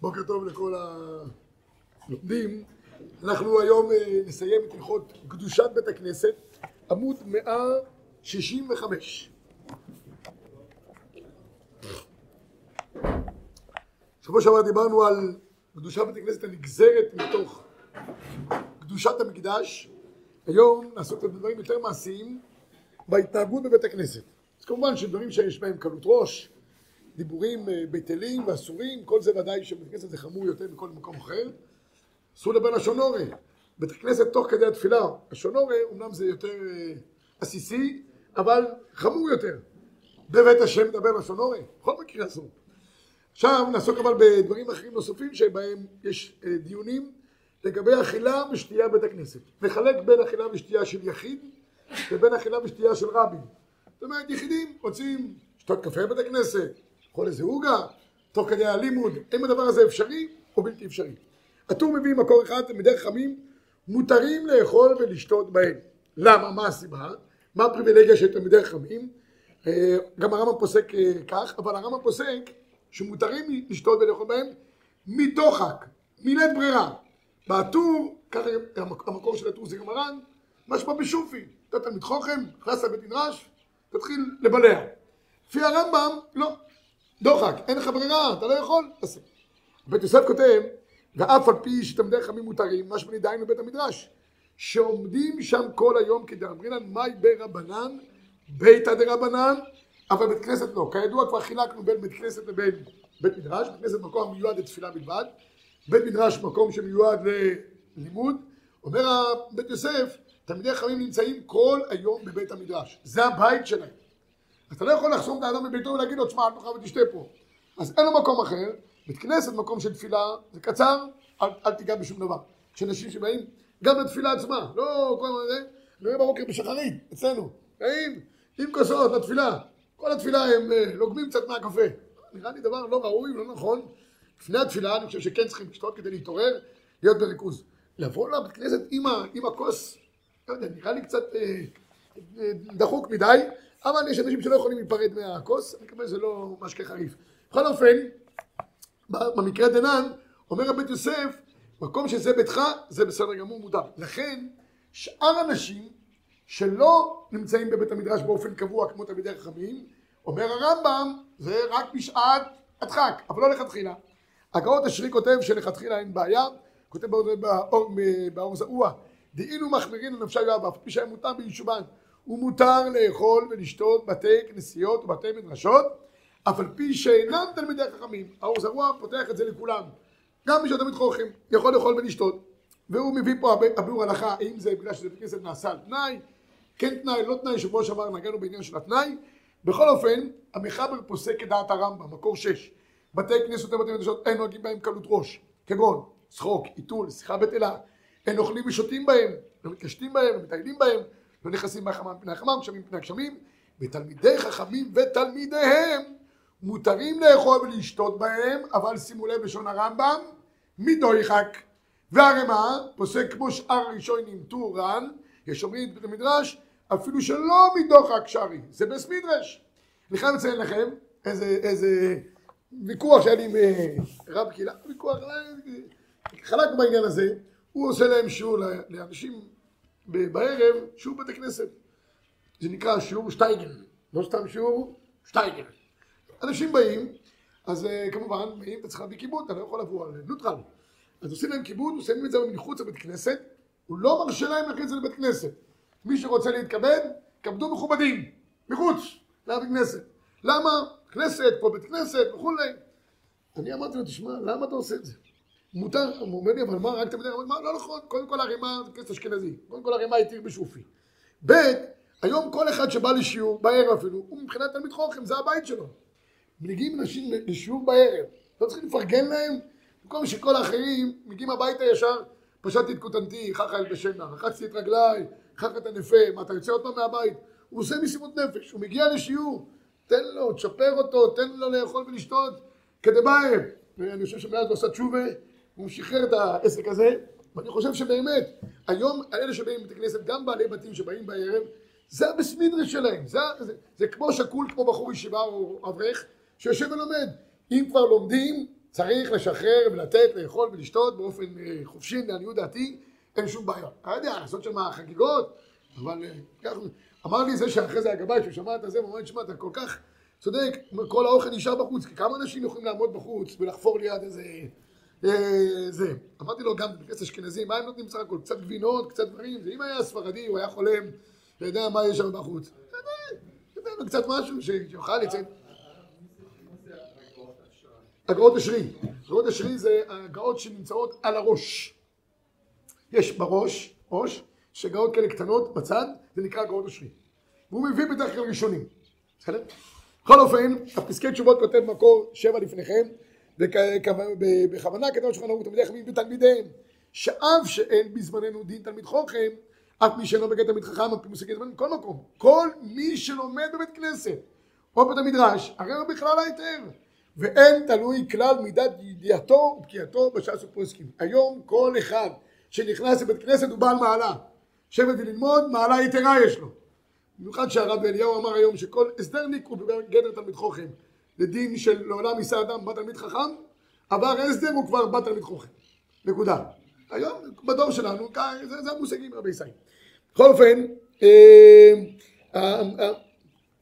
בוקר טוב לכל הלומדים. אנחנו היום אה, נסיים את הלכות קדושת בית הכנסת, עמוד 165. שבוע שעבר דיברנו על קדושת בית הכנסת הנגזרת מתוך קדושת המקדש. היום נעסוק בדברים יותר מעשיים בהתנהגות בבית הכנסת. אז כמובן שדברים שיש בהם קלות ראש, דיבורים אה, בטלים ואסורים, כל זה ודאי שבבית הכנסת זה חמור יותר מכל מקום אחר. אסור לדבר לשון הורה. בית הכנסת תוך כדי התפילה, לשון הורה, זה יותר אה, עסיסי, אבל חמור יותר. בבית השם מדבר לשון הורה, בכל מקרה אסור. עכשיו נעסוק אבל בדברים אחרים נוספים שבהם יש אה, דיונים לגבי אכילה ושתייה בבית הכנסת. נחלק בין אכילה ושתייה של יחיד לבין אכילה ושתייה של רבים. זאת אומרת, יחידים רוצים לשתות קפה בבית הכנסת, לאכול איזה עוגה, תוך כדי הלימוד, האם הדבר הזה אפשרי או בלתי אפשרי. הטור מביא מקור אחד, תלמידי חכמים מותרים לאכול ולשתות בהם. למה? מה הסיבה? מה הפריבילגיה של תלמידי חכמים? אה, גם הרמב"ם פוסק אה, כך, אבל הרמב"ם פוסק שמותרים לשתות ולאכול בהם מדוחק, מלית ברירה. בטור, ככה המקור של הטור זה גמרן, משמע בשופי, אתה תלמיד חוכם, נכנס לבית מדרש, תתחיל לבלע. לפי הרמב"ם, לא, דוחק, אין לך ברירה, אתה לא יכול, תעשה. בית יוסף כותב, ואף על פי שתלמידי חכמים מותרים, משמע דהיינו בית המדרש, שעומדים שם כל היום כדאמרינן מאי ברבנן, ביתא דרבנן, אבל בית כנסת לא. כידוע כבר חילקנו בין בית כנסת לבין בית מדרש, בית כנסת מקום המיועד לתפילה בלבד, בית מדרש מקום שמיועד ללימוד. אומר בית יוסף, תלמידי חכמים נמצאים כל היום בבית המדרש, זה הבית שלהם. אתה לא יכול לחסום את האדם בביתו ולהגיד לו, תשמע, אל תאכל ותשתה פה. אז אין לו מקום אחר, בית כנסת, מקום של תפילה, זה קצר, אל, אל תיגע בשום דבר. יש אנשים שבאים, גם לתפילה עצמה, לא כל אני רואה בבוקר בשחרית, אצלנו, באים עם כוסות לתפילה, כל התפילה הם אה, לוגמים קצת מהקפה. נראה לי דבר לא ראוי, לא נכון. לפני התפילה אני חושב שכן צריכים לשתות כדי להתעורר, להיות בריכוז. לבוא לבית כנסת עם, הכוס, לא יודע, נראה לי קצת אה, אה, דחוק מדי, אבל יש אנשים שלא יכולים להיפרד מהכוס, אני מקווה שזה לא משקה חריף. בכל אופן, במקרה דנן, אומר הבית יוסף, מקום שזה ביתך, זה בסדר גמור מותר. לכן, שאר אנשים שלא נמצאים בבית המדרש באופן קבוע כמו תלמידי חכמים, אומר הרמב"ם, זה רק בשעת הדחק, אבל לא לכתחילה. הגאות השרי כותב שלכתחילה אין בעיה, כותב באור, זעוע, דהינו מחמירין לנפשי יואב, אף פי שהיה מותר ביישובן, ומותר לאכול ולשתות בתי כנסיות ובתי מדרשות, אף על פי שאינם תלמידי חכמים. האור זרוע פותח את זה לכולם. גם מי שתלמיד חוכם יכול לאכול ולשתות. והוא מביא פה הביאור הלכה, האם זה בגלל שזה בכנסת נעשה על תנאי, כן תנאי, לא תנאי, שבוע שעבר נגענו בעניין של התנאי. בכל אופן, המחבר פוסק כדעת הרמב"ם, מקור שש. בתי כנסת ובתי מדרשות אין נוהגים בהם קלות ראש, כגון צחוק, עיתול, שיחה בטלה, אין אוכלים ושותים בהם, לא מתקשטים בהם, לא מטיילים בהם, לא נכנסים מהחמם מפני החמם, גשמים מפני הגשמים, ותלמידי חכמים ותלמידיהם מותרים לאכול ולשתות בהם, אבל שימו לב לשון הרמב"ם, מדו יחק. והרי מה? פוסק כמו שאר הראשונים טור רן, יש אומרים בבית המדרש, אפילו שלא מדוחק שרי, זה בס מדרש. אני חייב לציין לכם איזה, איזה ויכוח שהיה לי עם אה, רב קהילה, ויכוח, חלק בעניין הזה, הוא עושה להם שיעור לאנשים בערב, שיעור בית הכנסת. זה נקרא שיעור שטייגל, לא סתם שיעור שטייגל. אנשים באים, אז uh, כמובן, באים, אתה צריך להביא כיבוד, אתה לא יכול לבוא על נוטרל. אז עושים להם כיבוד, שמים את זה מחוץ לבית כנסת, הוא לא מרשה להם להכניס את זה לבית כנסת. מי שרוצה להתכבד, כבדו מכובדים, מחוץ לבית כנסת. למה? כנסת, פה בית כנסת וכולי. אני אמרתי לו, תשמע, למה אתה עושה את זה? מותר, הוא אומר לי, אבל מה, רק תלמידי רמות? מה, לא נכון, קודם כל הרימה זה כנסת אשכנזי, קודם כל הרימה התיר בשופי. ב', היום כל אחד שבא לשיעור, בערב אפילו, הוא מבחינת תלמיד חוכם, זה הבית שלו. מגיעים אנשים לשיעור בערב, לא צריכים לפרגן להם, במקום שכל האחרים מגיעים הביתה ישר, פשטתי את כותנתי, חכה אל בשנה, רחצתי את רגליי, חכה את הנפה, מה אתה יוצא עוד פעם מהבית? הוא עושה מסיבות נפש, הוא מגיע לשיעור, תן לו, תשפר אותו, תן לו לאכול ולשתות, כדבעי. ואני חושב שמאז הוא עשה תשובה, הוא שחרר את העסק הזה, ואני חושב שבאמת, היום האלה שבאים לבית הכנסת, גם בעלי בתים שבאים בערב, זה הבסמינרי שלהם, זה, זה, זה כמו שקול, כמו בחור ישיבה או אברך, שיושב ולומד. אם כבר לומדים, צריך לשחרר ולתת, לאכול ולשתות באופן אה, חופשי, לעניות דעתי, אין שום בעיה. אתה יודע, לעשות שם חגיגות, אבל אה, ככה, אמר לי זה שאחרי זה הגבאי, שהוא שמע את זה, הוא אמר לי, שמע, אתה כל כך צודק, כל האוכל נשאר בחוץ, כי כמה אנשים יכולים לעמוד בחוץ ולחפור ליד איזה... אה, זה. אמרתי לו גם בכנסת אשכנזים, מה הם נותנים בסך הכל? קצת גבינות, קצת דברים, זה אם היה ספרדי, הוא היה חולם, אתה יודע מה יש שם בחוץ. אתה יודע, קצת משהו שיוכל לצאת. הגאות אשרי. הגאות אשרי זה הגאות שנמצאות על הראש. יש בראש, ראש, שגאות כאלה קטנות בצד, זה נקרא הגאות אשרי. והוא מביא בדרך כלל ראשונים. בסדר? בכל אופן, הפסקי תשובות כותב מקור שבע לפניכם, ובכוונה כתוב שולחן ערוך תלמידי חכמים ותלמידיהם, שאף שאין בזמננו דין תלמיד חוכם, אף מי שאינו בגט תלמיד חכם, פי מושגי זמן, כל מקום. כל מי שלומד בבית כנסת, או בית המדרש, הרי הוא בכלל ההיתר. ואין תלוי כלל מידת ידיעתו ובקיעתו בש"ס ופוסקים. היום כל אחד שנכנס לבית כנסת הוא בעל מעלה. לשבת וללמוד, מעלה יתרה יש לו. במיוחד שהרב אליהו אמר היום שכל הסדרניק הוא בגדר תלמיד חוכם. לדין של לעולם יישא אדם בת תלמיד חכם, עבר הסדר הוא כבר בת תלמיד חוכם. נקודה. היום בדור שלנו, זה, זה המושגים רבי ישראל. בכל אופן, אה, אה,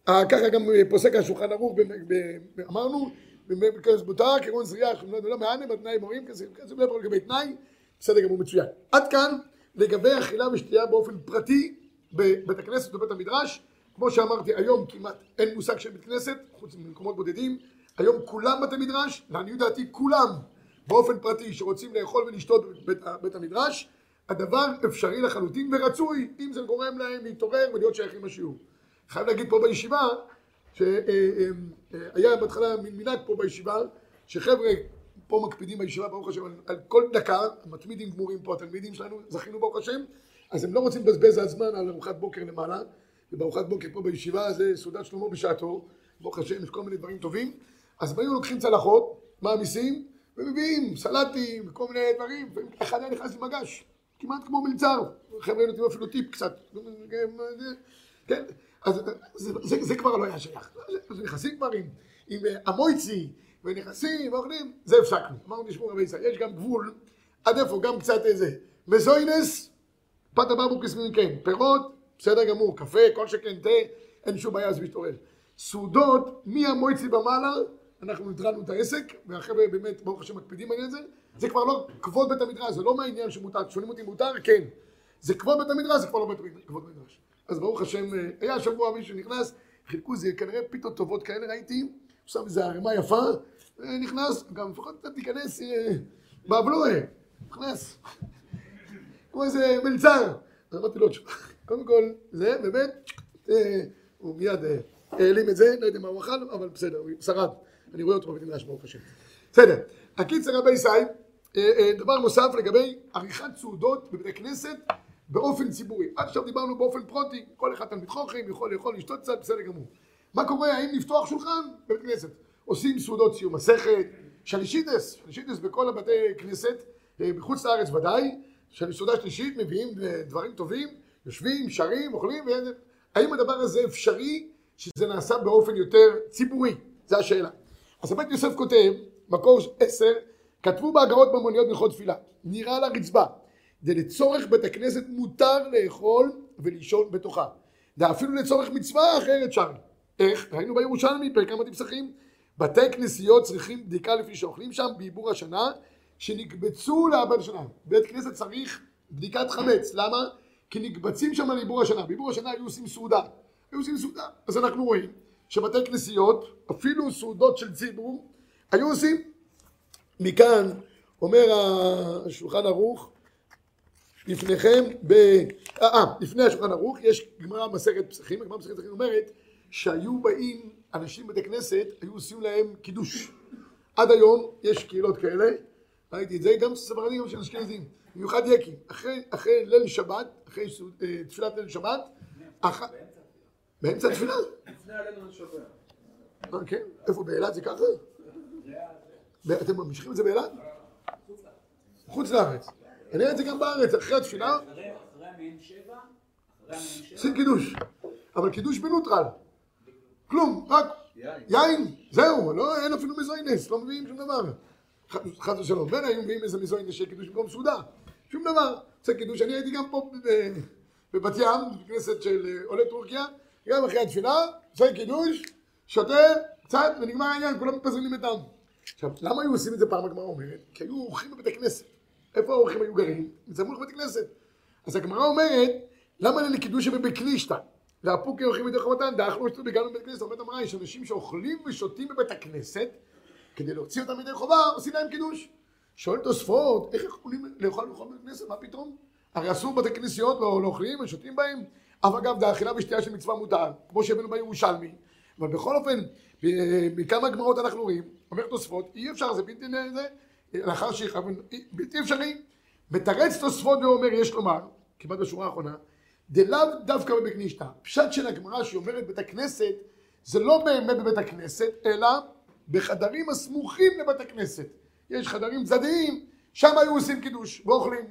אה, ככה גם פוסק השולחן ערוך, אמרנו, בכנס מותר, כגון זריעה, לא מענה בתנאי מורים, כזה לא לגבי תנאי, בסדר גמור מצוין. עד כאן לגבי אכילה ושתייה באופן פרטי בבית הכנסת ובית המדרש, כמו שאמרתי היום כמעט אין מושג של בית כנסת, חוץ ממקומות בודדים, היום כולם בתי מדרש, לעניות דעתי כולם באופן פרטי שרוצים לאכול ולשתות בבית בית המדרש, הדבר אפשרי לחלוטין ורצוי אם זה גורם להם להתעורר ולהיות שייכים לשיעור. חייב להגיד פה בישיבה שהיה בהתחלה מין מנהג פה בישיבה שחבר'ה פה מקפידים בישיבה ברוך השם על כל דקה, מתמידים גמורים פה התלמידים שלנו, זכינו ברוך השם. אז הם לא רוצים לבזבז הזמן על ארוחת בוקר למעלה ובארוחת בוקר פה בישיבה זה סעודת שלמה בשעתו, ברוך השם יש כל מיני דברים טובים. אז היו לוקחים צלחות, מעמיסים ומביאים סלטים וכל מיני דברים אחד היה נכנס עם מגש כמעט כמו מלצר. חבר'ה נותנים אפילו טיפ קצת. כן אז זה, זה, זה כבר לא היה שייך. אז נכנסים כבר עם, עם המויצי, ונכנסים ואוכלים, זה הפסקנו. אמרנו, תשמעו רבי ישראל, יש גם גבול, עד איפה, גם קצת איזה מזוינס, פתא ברבוקס כן, פירות, בסדר גמור, קפה, כל שכן תה, אין שום בעיה, זה מתעורר. סעודות, מהמויצי במעלה, אנחנו התחלנו את העסק, והחבר'ה באמת, ברוך השם, מקפידים על זה, זה כבר לא כבוד בית המדרש, זה לא מהעניין שמותר, שואלים אותי מותר, כן. זה כבוד בית המדרש, זה כבר לא כבוד בית המדרש. אז ברוך השם, אה, היה שבוע מישהו נכנס, חילקו איזה כנראה פיתות טובות כאלה ראיתי, שם איזה ערימה יפה, נכנס, גם לפחות אתה תיכנס באבלואה, נכנס, כמו איזה מלצר. אז אמרתי לו, קודם כל, זה באמת, אה, הוא מיד העלים את זה, לא יודע מה הוא אכל, אבל בסדר, הוא שרד, אני רואה אותו בבית מדרש ברוך השם. בסדר, הקיצר רבי ישי, דבר נוסף לגבי עריכת סעודות בבית הכנסת באופן ציבורי. עד עכשיו דיברנו באופן פרוטי, כל אחד תלמיד חוכם, יכול לאכול, לשתות קצת, בסדר גמור. מה קורה, האם לפתוח שולחן בבית כנסת? עושים סעודות סיום מסכת, שלישיתס, שלישיתס בכל הבתי כנסת, אה, בחוץ לארץ ודאי, של סעודה שלישית מביאים אה, דברים טובים, יושבים, שרים, אוכלים. האם הדבר הזה אפשרי שזה נעשה באופן יותר ציבורי? זו השאלה. אז הבית יוסף כותב, מקור עשר, כתבו בהגרות במוניות מלכות תפילה, נראה לרצפה, ולצורך בית הכנסת מותר לאכול ולישון בתוכה. ואפילו לצורך מצווה אחרת שם. איך? ראינו בירושלמי, פרק כמה תפסחים. בתי כנסיות צריכים בדיקה לפי שאוכלים שם בעיבור השנה, שנקבצו לאבד השנה. בית כנסת צריך בדיקת חמץ. למה? כי נקבצים שם לעיבור השנה. בעיבור השנה היו עושים סעודה. היו עושים סעודה. אז אנחנו רואים שבתי כנסיות, אפילו סעודות של ציבור, היו עושים. מכאן אומר השולחן ערוך, לפניכם, ב... אה, אה, לפני השולחן ערוך, יש גמרא מסכת פסחים, הגמרא מסכת פסחים אומרת שהיו באים אנשים בבתי כנסת, היו עושים להם קידוש. עד היום יש קהילות כאלה, ראיתי את זה, גם ספרדים, גם של אשכנזים, במיוחד יקים, אחרי, אחרי ליל שבת, אחרי אה, תפילת ליל שבת, אח... באמצע התפילה? לפני שבת. אה, כן? איפה, באילת זה ככה? אתם ממשיכים את זה באילת? חוץ לארץ. אני רואה את זה גם בארץ, אחרי התפילה. עושים קידוש. אבל קידוש בנוטרל. כלום, רק יין. זהו, לא, אין אפילו מזוינס, לא מביאים שום דבר. חס ושלום, בין היו מביאים איזה מזוינס של קידוש במקום סעודה. שום דבר. עושה קידוש, אני הייתי גם פה בבת ים, בכנסת של אה, עולי טורקיה, גם אחרי התפילה, עושה קידוש, שותה, קצת, ונגמר העניין, כולם מתפזרים לביתם. עכשיו, למה היו עושים את זה פעם הגמרא אומרת? כי היו אורחים בבית הכנסת. איפה האורחים היו גרים? סמוך לבית הכנסת. אז הגמרא אומרת, למה אין קידוש בבקלישתא? ואפוקי הולכים בדרך חמתן, דאכלו שתו בגלל בבית הכנסת, אומרת המראה, יש אנשים שאוכלים ושותים בבית הכנסת, כדי להוציא אותם ידי חובה, עושים להם קידוש. שואל תוספות, איך יכולים לאכול לאכול בבית הכנסת? מה פתאום? הרי אסור בתי כנסיות, לא, לא אוכלים ושותים בהם. אף אגב, דאכילה ושתייה של מצווה מותר, כמו שהבאנו בירושלמי. אבל בכל אופן, מכמה גמרות אנחנו רואים, אומר תוספות, אי אפשר, זה בלתי, זה, לאחר שיכוון, בלתי אפשרי. מתרץ תוספות ואומר, יש לומר, כמעט בשורה האחרונה, דלאו דווקא בבית כנישתא. פשט של הגמרא שהיא אומרת בית הכנסת, זה לא באמת בבית הכנסת, אלא בחדרים הסמוכים לבית הכנסת. יש חדרים צדדיים, שם היו עושים קידוש ואוכלים.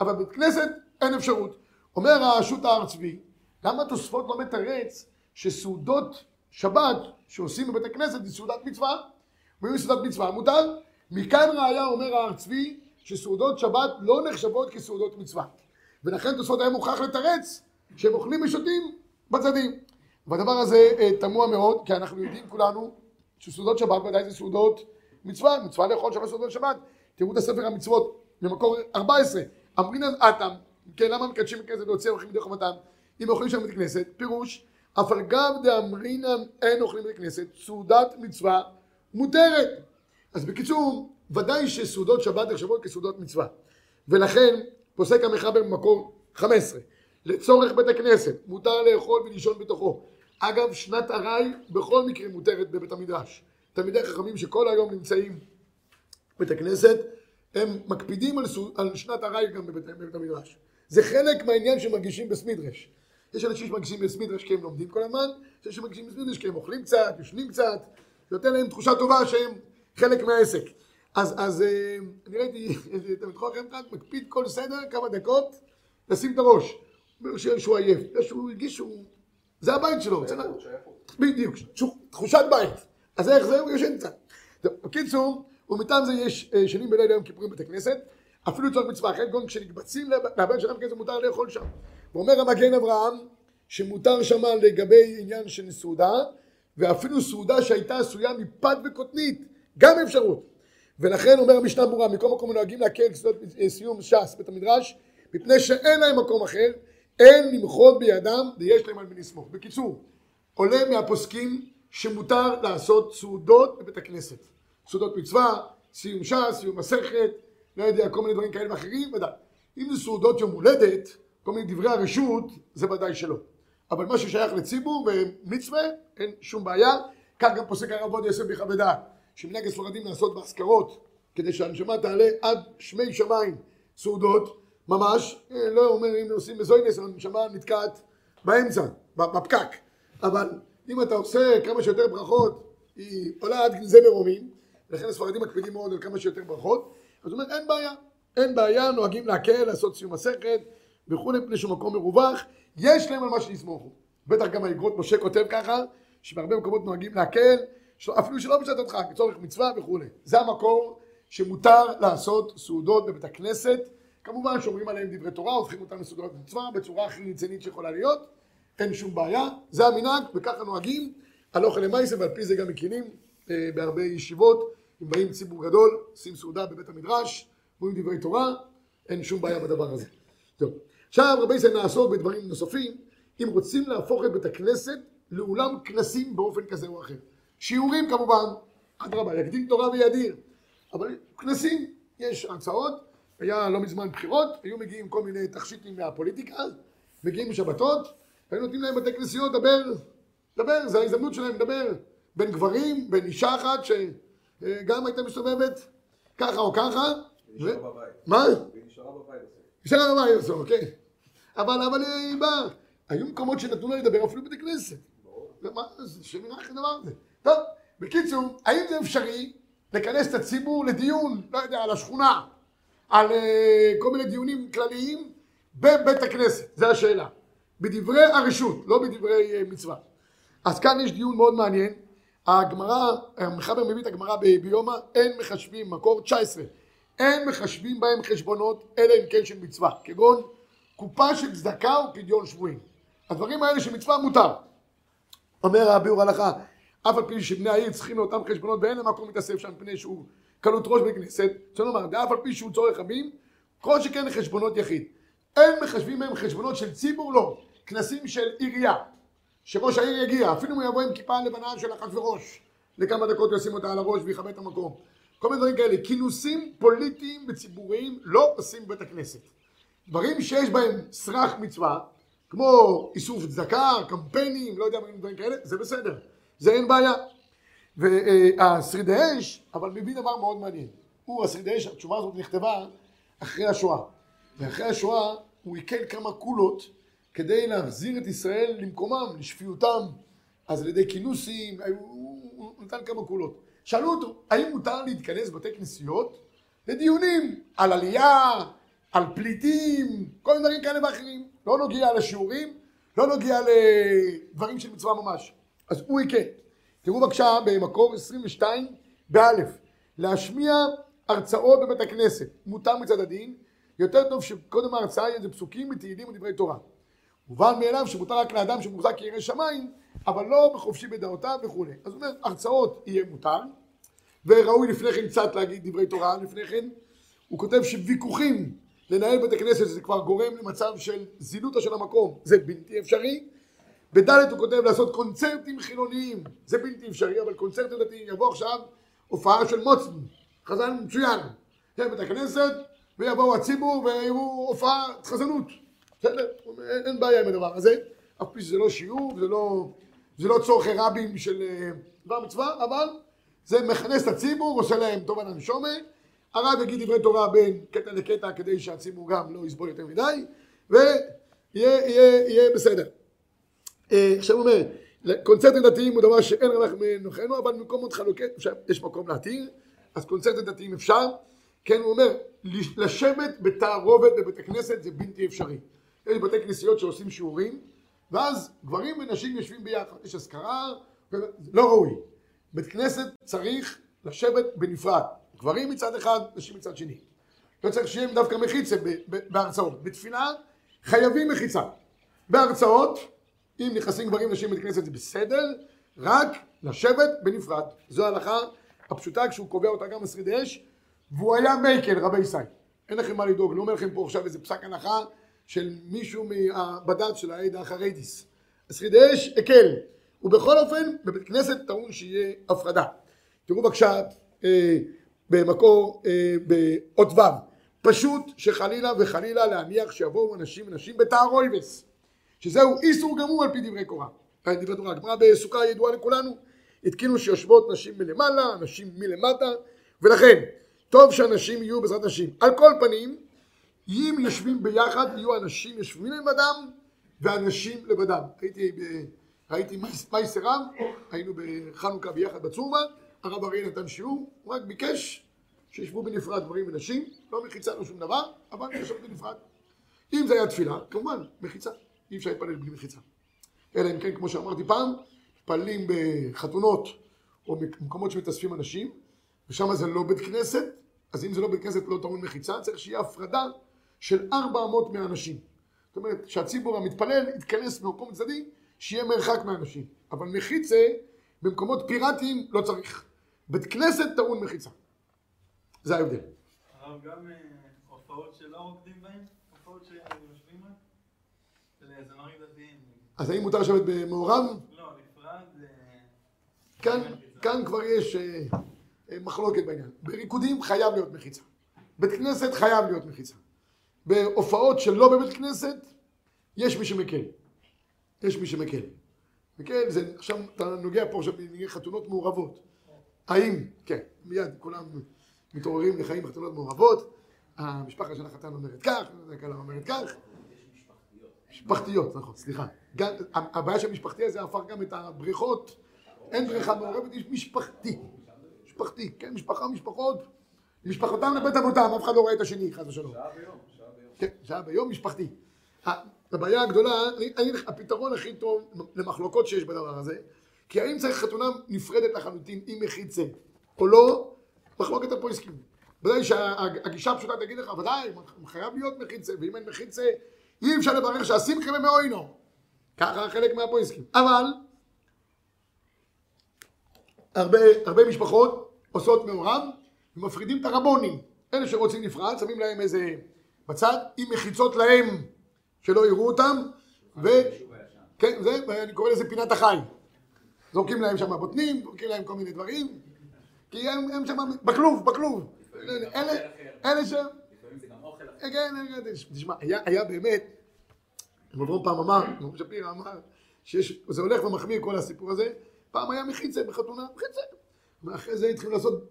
אבל בבית כנסת אין אפשרות. אומר הרשות ההר צבי, למה תוספות לא מתרץ שסעודות שבת שעושים בבית הכנסת זה סעודת מצווה? ואם סעודת מצווה מותר? מכאן ראיה אומר ההר צבי שסעודות שבת לא נחשבות כסעודות מצווה. ולכן תוספות היה מוכרח לתרץ שהם אוכלים ושותים בצדים. והדבר הזה אה, תמוה מאוד, כי אנחנו יודעים כולנו שסעודות שבת ודאי זה סעודות מצווה, מצווה לאכול שלוש סעודות שבת. תראו את הספר המצוות במקור 14. אמרינן אטם, כן, למה מקדשים הכנסת להוציא אורחים מדרך חמתם? אם אוכלים שם בית כנסת, פירוש, אף על גב דאמרינן אין אוכלים בית כנסת, סעודת מצווה מותרת. אז בקיצור, ודאי שסעודות שבת נחשבות כסעודות מצווה. ולכן פוסק המחבר במקור 15, לצורך בית הכנסת מותר לאכול ולישון בתוכו. אגב, שנת ארעי בכל מקרה מותרת בבית המדרש. תלמידי חכמים שכל היום נמצאים בבית הכנסת, הם מקפידים על, סו- על שנת ארעי גם בבית, בבית המדרש. זה חלק מהעניין שמרגישים בסמידרש. יש אנשים שמרגישים בסמידרש כי הם לומדים כל הזמן, יש אנשים שמרגישים בסמידרש כי הם אוכלים קצת, יושנים קצת, זה נותן להם תחושה טובה שהם חלק מהעסק. אז, אז אה, אני ראיתי תלמיד חכם אחד מקפיד כל סדר כמה דקות לשים את הראש. אומר שהוא- עייף, שהוא הרגיש שהוא... זה הבית שלו. בדיוק, תחושת בית. אז איך זה? הוא ישן קצת. בקיצור, ומטעם זה יש אה, שנים בלילה יום כיפורים בבית הכנסת, אפילו לצורך מצווה אחרת, כגון כשנקבצים לב- לבן שלכם כזה מותר לאכול שם. ואומר המגן אברהם, שמותר שמה לגבי עניין של סעודה, ואפילו סעודה שהייתה עשויה מפת וקוטנית, גם אפשרות. ולכן אומר המשנה ברורה, מכל מקום נוהגים להקל כסודות אה, סיום ש"ס בית המדרש, מפני שאין להם מקום אחר, אין למחות בידם ויש להם על מי לסמוך. בקיצור, עולה מהפוסקים שמותר לעשות סעודות בבית הכנסת. סעודות מצווה, סיום ש"ס, סיום מסכת, לא יודע, כל מיני דברים כאלה ואחרים, ודאי. אם זה סעודות יום הולדת, כל מיני דברי הרשות, זה ודאי שלא. אבל מה ששייך לציבור ומצווה, אין שום בעיה. כך גם פוסק הרב עובדיה יוסף דעת, שמנהג הספרדים לעשות באזכרות, כדי שהנשמה תעלה עד שמי שמיים סעודות, ממש, אה, לא אומר אם עושים מזוינס, אבל הנשמה נתקעת באמצע, בפקק. אבל אם אתה עושה כמה שיותר ברכות, היא עולה עד גנזי מרומים, לכן הספרדים מקפידים מאוד על כמה שיותר ברכות, אז הוא אומר אין בעיה, אין בעיה, נוהגים להקל, לעשות סיום מסכת וכולי, מפני שהוא מקום מרווח, יש להם על מה שיסמוכו. בטח גם האגרות משה כותב ככה, שבהרבה מקומות נוהגים להקל, אפילו שלא בשעת הדחק, לצורך מצווה וכולי. זה המקור שמותר לעשות סעודות בבית הכנסת, כמובן שאומרים עליהם דברי תורה, הופכים אותם לסעודות מצווה בצורה הכי רצינית שיכולה להיות, אין שום בעיה, זה המנהג וככה נוהגים אוכל למעשה ועל פי זה גם מקימים אה, בהרבה ישיבות, אם באים ציבור גדול, עושים סעודה בבית המדרש, אומרים דברי תורה, אין שום בעיה בדבר הזה. טוב, עכשיו רבי ישראל נעסוק בדברים נוספים, אם רוצים להפוך את בית הכנסת לאולם כנסים באופן כזה או אחר. שיעורים כמובן, אדרבה, יקדים תורה וידיר, אבל כנסים, יש הרצאות, היה לא מזמן בחירות, היו מגיעים כל מיני תכשיטים מהפוליטיקה, מגיעים בשבתות, היו נותנים להם בתי כנסיות לדבר, לדבר, זו ההזדמנות שלהם לדבר בין גברים, בין אישה אחת שגם הייתה מסתובבת ככה או ככה. נשארה ו- בבית. מה? והיא נשארה בבית. בסוף. בסדר בבית בסוף, אוקיי. אבל אבל היא באה. היו מקומות שנתנו לה לדבר אפילו בבתי כנסת. מה זה, שם ירח הדבר הזה. טוב, בקיצור, האם זה אפשרי לכנס את הציבור לדיון, לא יודע, על השכונה, על אה, כל מיני דיונים כלליים בבית הכנסת? זו השאלה. בדברי הרשות, לא בדברי אה, מצווה. אז כאן יש דיון מאוד מעניין. הגמרא, המחבר מביא את הגמרא ביומא, אין מחשבים, מקור 19, אין מחשבים בהם חשבונות, אלא אם כן של מצווה, כגון קופה של צדקה ופדיון שבויים. הדברים האלה של מצווה מותר. אומר הביאור הלכה, אף על פי שבני העיר צריכים לאותם חשבונות ואין להם מקום להתאסף שם מפני שהוא קלות ראש בכנסת, רוצה לומר, ואף על פי שהוא צורך רבים, כל שכן חשבונות יחיד. אין מחשבים מהם חשבונות של ציבור, לא. כנסים של עירייה, שראש העיר יגיע, אפילו אם הוא יבוא עם כיפה לבנה של אחשוורוש, לכמה דקות ישים אותה על הראש ויכבד את המקום. כל מיני דברים כאלה. כינוסים פוליטיים וציבוריים לא עושים בבית הכנסת. דברים שיש בהם סרח מצווה, כמו איסוף צדקה, קמפיינים, לא יודע מה דברים כאלה, זה בסדר, זה אין בעיה. והשרידי אש, אבל מביא דבר מאוד מעניין. הוא, השרידי אש, התשובה הזאת נכתבה אחרי השואה. ואחרי השואה הוא עיכל כמה קולות כדי להחזיר את ישראל למקומם, לשפיותם. אז על ידי כינוסים, הוא, נתן כמה קולות. שאלו אותו, האם מותר להתכנס בבתי כנסיות לדיונים על עלייה, על פליטים, כל מיני דברים כאלה ואחרים. לא נוגע לשיעורים, לא נוגע לדברים של מצווה ממש. אז הוא יקה. תראו בבקשה במקור 22 באלף, להשמיע הרצאות בבית הכנסת, מותר מצד הדין, יותר טוב שקודם ההרצאה יהיה איזה פסוקים מתהילים ודברי תורה. מובן מאליו שמותר רק לאדם שמוחזק כירא שמיים, אבל לא בחופשי בדעותיו וכולי. אז הוא אומר, הרצאות יהיה מותר, וראוי לפני כן קצת להגיד דברי תורה לפני כן. הוא כותב שוויכוחים לנהל בית הכנסת זה כבר גורם למצב של זילותא של המקום, זה בלתי אפשרי. בד' הוא כותב לעשות קונצרטים חילוניים, זה בלתי אפשרי, אבל קונצרטים דתיים, יבוא עכשיו הופעה של מוצן, חזן מצוין, כן, בית הכנסת, ויבואו הציבור ויראו הופעת חזנות, בסדר, אין, בעיה עם הדבר הזה, אף פי שזה לא שיעור, זה לא, זה לא צורכי רבים של אה, דבר מצווה, אבל זה מכנס את הציבור, עושה להם טוב על הנשומה, הרב יגיד דברי תורה בין קטע לקטע כדי שהציבור גם לא יסבול יותר מדי, ויהיה יהיה, יהיה בסדר. אה, עכשיו הוא אומר, קונצרטים דתיים הוא דבר שאין רווח מנוחנו, אבל במקומות חלוקי, יש מקום להתיר, אז קונצרטים דתיים אפשר. כן, הוא אומר, לשבת בתערובת בבית הכנסת זה בלתי אפשרי. יש בתי כנסיות שעושים שיעורים, ואז גברים ונשים יושבים ביחד, יש אזכרה, לא ראוי. בית כנסת צריך לשבת בנפרד, גברים מצד אחד, נשים מצד שני. לא צריך שיהיה דווקא מחיצה בהרצאות. בתפילה חייבים מחיצה. בהרצאות, אם נכנסים גברים ונשים בבית כנסת זה בסדר, רק לשבת בנפרד. זו ההלכה הפשוטה כשהוא קובע אותה גם בשרידי אש, והוא היה מייקל רבי ישי. אין לכם מה לדאוג, לא אומר לכם פה עכשיו איזה פסק הנחה של מישהו מהבד"ץ של העדה החרדיס. השרידי אש הקל, ובכל אופן בבית כנסת טעון שיהיה הפרדה. תראו בבקשה אה, במקור אה, באות ו' פשוט שחלילה וחלילה להניח שיבואו אנשים ונשים בתערויבס שזהו איסור גמור על פי דברי קורה. דברי תורה, הגמרא בסוכה ידועה לכולנו התקינו שיושבות נשים מלמעלה, נשים מלמטה ולכן טוב שאנשים יהיו בעזרת נשים. על כל פנים אם יושבים ביחד יהיו אנשים יושבים לבדם ואנשים לבדם. הייתי. ראיתי מייסר רב, היינו בחנוכה ביחד בצורבה הרב אריה נתן שיעור, הוא רק ביקש שישבו בנפרד גברים ונשים, לא מחיצה, לא שום דבר, אבל ישבו בנפרד. אם זה היה תפילה, כמובן, מחיצה. אי אפשר להתפלל בלי מחיצה. אלא אם כן, כמו שאמרתי פעם, מתפללים בחתונות או במקומות שמתאספים אנשים, ושם זה לא בית כנסת, אז אם זה לא בית כנסת לא טעון מחיצה, צריך שיהיה הפרדה של 400 מהאנשים. זאת אומרת, שהציבור המתפלל יתכנס במקום צדדי, שיהיה מרחק מהאנשים. אבל מחיצה, במקומות פיראטיים, לא צריך. בית כנסת טעון מחיצה. זה ההבדל. הרב, גם אה, הופעות שלא רוקדים בהן? הופעות? של זמרים דתיים. אז האם מותר לשבת במעורב? לא, נפרד. כאן, כבר יש אה, אה, מחלוקת בעניין. בריקודים חייב להיות מחיצה. בית כנסת חייב להיות מחיצה. בהופעות שלא בבית כנסת, יש מי שמקל. יש מי שמקל. מקל זה, עכשיו אתה נוגע פה עכשיו בענייני חתונות מעורבות. האם, כן, מיד כולם מתעוררים לחיים בחתונות מעורבות, המשפחה של החתן אומרת כך, הכלה אומרת כך. משפחתיות, נכון, סליחה. גם, הבעיה של משפחתי הזה הפך גם את הבריכות, אין בריכה מעורבת, יש משפחתי. משפחתי, כן, משפחה, משפחות, משפחותם לבית אבותם, אף אחד לא רואה את השני, חס ושלום. שעה ביום, שעה ביום. כן, שעה ביום משפחתי. הבעיה הגדולה, אני הפתרון הכי טוב למחלוקות שיש בדבר הזה, כי האם צריך חתונה נפרדת לחלוטין עם מחיצה או לא, מחלוקת הפויסקים. ודאי שהגישה הפשוטה תגיד לך, ודאי, חייב להיות מחיצה, ואם אין מחיצה, אי אפשר לברך שהשמחה במאוינו. ככה חלק מהפויסקים. אבל, הרבה, הרבה משפחות עושות מעורב ומפרידים את הרבונים. אלה שרוצים נפרד, שמים להם איזה בצד, עם מחיצות להם, שלא יראו אותם, ו... כן, זה, ואני קורא לזה פינת החי. זורקים להם שם בוטנים, זורקים להם כל מיני דברים, כי הם, הם שם בכלוב, בכלוב. אלה, אלה ש... כן, כן, תשמע, היה, היה באמת, אברום פעם אמר, אברום שפירא אמר, שזה הולך ומחמיר כל הסיפור הזה, פעם היה מחיצה בחתונה, מחיצה. ואחרי זה התחילו לעשות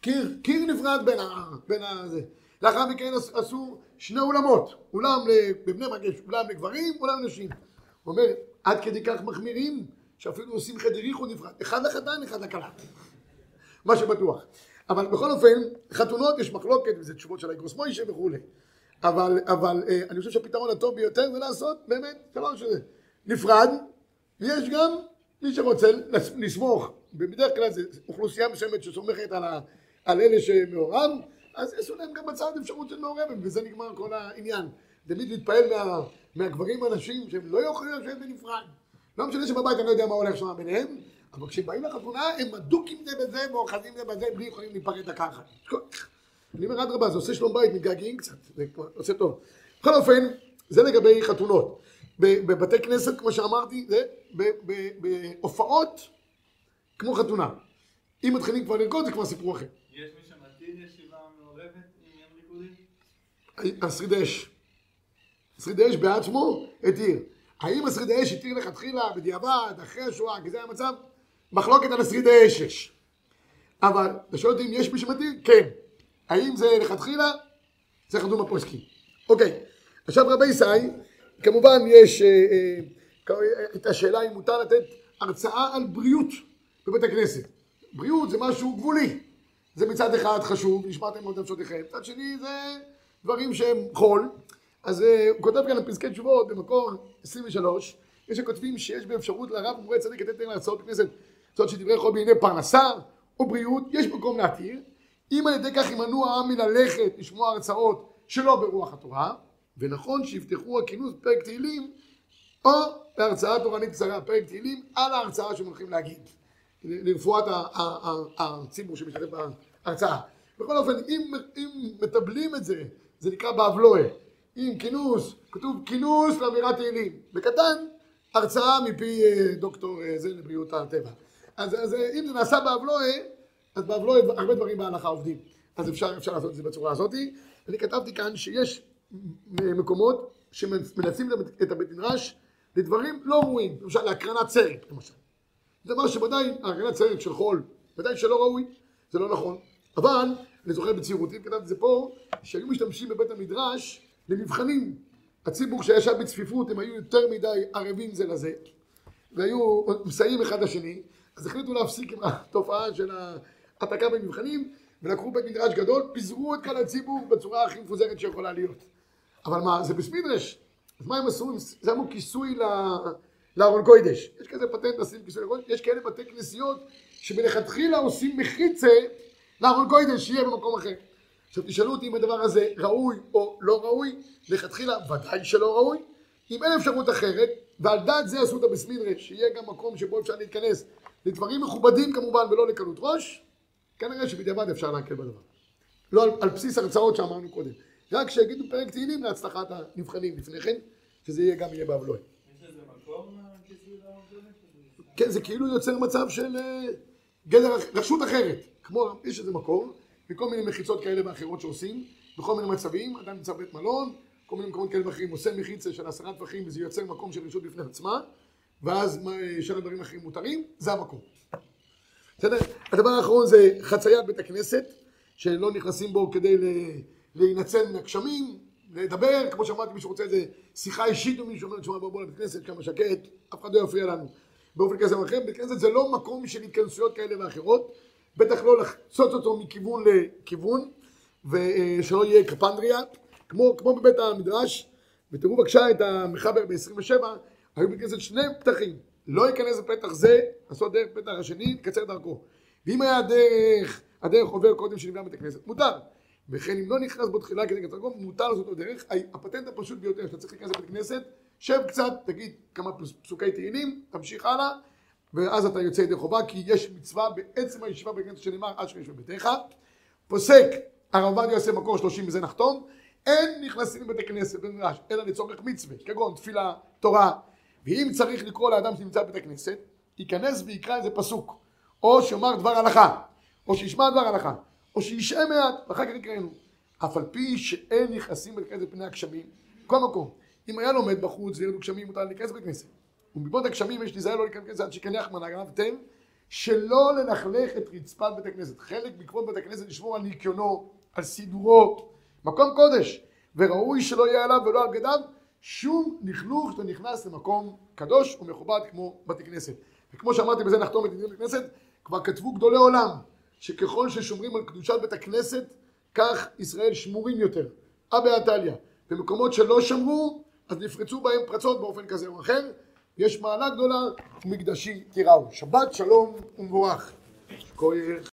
קיר, קיר נפרד בין ה... בין ה... זה. לאחר מכן עשו שני אולמות, אולם בבני יש אולם לגברים, אולם לנשים. הוא אומר, עד כדי כך מחמירים, שאפילו עושים חדר ייחוד נפרד, אחד לחתן, אחד לכלה. מה שבטוח. אבל בכל אופן, חתונות יש מחלוקת, וזה תשובות של האגרוס מוישה וכולי. אבל, אבל אה, אני חושב שהפתרון הטוב ביותר זה לעשות באמת שלוש שזה. נפרד, ויש גם מי שרוצה לסמוך, ובדרך כלל זו אוכלוסייה מסוימת שסומכת על, ה, על אלה שמעורב, אז יעשו להם גם בצד אפשרות של מעורבת, וזה נגמר כל העניין. תמיד להתפעל מה, מהגברים האנשים שהם לא יכולים לשבת בנפרד. לא משנה שבבית אני לא יודע מה הולך שם ביניהם, אבל כשבאים לחתונה הם אדוקים זה בזה ואוחזים זה בזה בלי יכולים להיפרד דקה אחת. אני אומר אדרבה, זה עושה שלום בית, מתגעגעים קצת, זה עושה טוב. בכל אופן, זה לגבי חתונות. בבתי כנסת, כמו שאמרתי, זה בהופעות כמו חתונה. אם מתחילים כבר לרקוד זה כבר סיפור אחר. יש מי שמתאים ישיבה מעורבת עם ים ריקודי? השריד אש. השריד אש בעצמו התיר. האם השריד האש התיר לכתחילה, בדיעבד, אחרי השואה, כי זה המצב? מחלוקת על השריד האש יש. אבל, אתה שואל אותי אם יש מי שמתיר? כן. האם זה לכתחילה? זה חתום הפוסקים. אוקיי, עכשיו רבי ישי, כמובן יש, אה, אה, את השאלה אם מותר לתת הרצאה על בריאות בבית הכנסת. בריאות זה משהו גבולי. זה מצד אחד חשוב, נשמעתם מאוד נפשותיכם, מצד שני זה דברים שהם חול. אז אה, הוא כותב כאן בפסקי תשובות במקור 23, יש שכותבים שיש באפשרות לרב ומורה צדיק לתת להם להרצאות בכנסת, זאת שדברי חול בענייני פרנסה או בריאות, יש מקום להתיר. אם על ידי כך ימנעו העם מללכת לשמוע הרצאות שלא ברוח התורה, ונכון שיפתחו הכינוס פרק תהילים או בהרצאה תורנית קצרה, פרק תהילים על ההרצאה שהם הולכים להגיד, לרפואת הציבור שמשתתף בהרצאה. בכל אופן, אם, אם מטבלים את זה, זה נקרא באבלואה. עם כינוס, כתוב כינוס לאמירת תהילים. בקטן, הרצאה מפי אה, דוקטור אה, זה לבריאות הטבע. אז, אז אה, אם זה נעשה באבלואה, אז באבלואה הרבה דברים בהלכה עובדים. אז אפשר, אפשר לעשות את זה בצורה הזאת. אני כתבתי כאן שיש מקומות שמנצלים את הבית מדרש לדברים לא ראויים, למשל להקרנת סרט, למשל. זה דבר שוודאי, הקרנת סרט של חול, ודאי שלא ראוי, זה לא נכון. אבל, אני זוכר בצעירותי, כתבתי את זה פה, שהיו משתמשים בבית המדרש למבחנים. הציבור שישב בצפיפות, הם היו יותר מדי ערבים זה לזה, והיו מסייעים אחד לשני, אז החליטו להפסיק עם התופעה של ההעתקה במבחנים, ולקחו בית מדרש גדול, פיזרו את כל הציבור בצורה הכי מפוזרת שיכולה להיות. אבל מה, זה בסמידרש. אז מה הם עשו? הם שמו כיסוי לארון קוידש. יש כזה פטנט לשים כיסוי לארון, יש כאלה בתי כנסיות שמלכתחילה עושים מחיצה לארון קוידש שיהיה במקום אחר. עכשיו תשאלו אותי אם הדבר הזה ראוי או לא ראוי, לכתחילה ודאי שלא ראוי. אם אין אפשרות אחרת, ועל דעת זה עשו את הבסמידרש, שיהיה גם מקום שבו אפשר להתכנס לדברים מכובדים כמובן ולא לקלות ראש, כנראה שבדיעבד אפשר להקל בדבר. לא על, על בסיס הרצאות שאמרנו קודם. רק שיגידו פרק תהילים להצלחת הנבחנים לפני כן, שזה יהיה גם יהיה באבלוי. יש מקום כיסוי כן, זה כאילו יוצר מצב של אה, גדר, רשות אחרת. כמו, יש איזה מקום, וכל מיני מחיצות כאלה ואחרות שעושים, בכל מיני מצבים, אדם נמצא בבית מלון, כל מיני מקומות כאלה ואחרים, עושה מחיצה של עשרה טווחים וזה יוצר מקום של רשות בפני עצמה, ואז שאר הדברים אחרים מותרים, זה המקום. בסדר? הדבר האחרון זה חציית בית הכנסת, שלא נכנסים בו כדי להינצל מן הגשמים, לדבר, כמו שאמרתי, מי שרוצה איזה שיחה אישית או מישהו אומר, תשמע בוא בוא לבית כנסת, כמה שקט, אף אחד לא יפריע לנו. באופן כזה או אחר, בית כנסת זה לא מקום של התכנסויות כאלה ואחרות, בטח לא לחצות אותו מכיוון לכיוון, ושלא יהיה קפנדריה, כמו, כמו בבית המדרש, ותראו בבקשה את המחבר ב-27, היו בית כנסת שני פתחים, לא ייכנס בפתח זה, לעשות דרך פתח השני, לקצר דרכו. ואם היה הדרך, הדרך עובר קודם שנבנה בית הכנסת, מותר. וכן אם לא נכנס בו תחילה לקצר דרכו, מותר לעשות לו דרך. הפטנט הפשוט ביותר, שאתה צריך להיכנס לבית כנסת, שב קצת, תגיד כמה פסוקי תהילים, תמשיך הלאה, ואז אתה יוצא ידי חובה, כי יש מצווה בעצם הישיבה בית כנסת שנאמר, עד שיש בביתך. פוסק, הרב עובדיה עושה מקור שלושים וזה נחתום, אין נכנסים לבית הכנסת אלא לצורך מצווה, כגון תפילה, תורה, ואם צריך לקרוא לאדם שנמצא בבית הכנסת, ייכנס ויקרא איזה פסוק, או שיאמר דבר הלכה, או שישמע דבר הלכה, או שישעה מעט, ואחר כך יקראנו. אף על פי שאין נכנסים לבית הכנסת פני הגשמים, כל מקום. אם היה לומד בחוץ וירדו גשמים, מותר להיכנס לבית הכנסת. ומבעוד הגשמים יש להיזהר לא להיכנס עד שיקנח מנהגן ותן, שלא ללכלך את רצפת בית הכנסת. חלק בעקבות בית הכנסת לשמור על ניקיונו, על סידורו, מקום קודש, וראוי שלא יהיה עליו ולא על בגדיו שום לכלוך שאתה נכנס למקום קדוש ומכובד כמו בתי כנסת. וכמו שאמרתי בזה נחתום את עניין הכנסת, כבר כתבו גדולי עולם, שככל ששומרים על קדושת בית הכנסת, כך ישראל שמורים יותר. אבא עתליה. במקומות שלא שמרו, אז נפרצו בהם פרצות באופן כזה או אחר. יש מעלה גדולה ומקדשי תיראו. שבת שלום ומבורך. כהן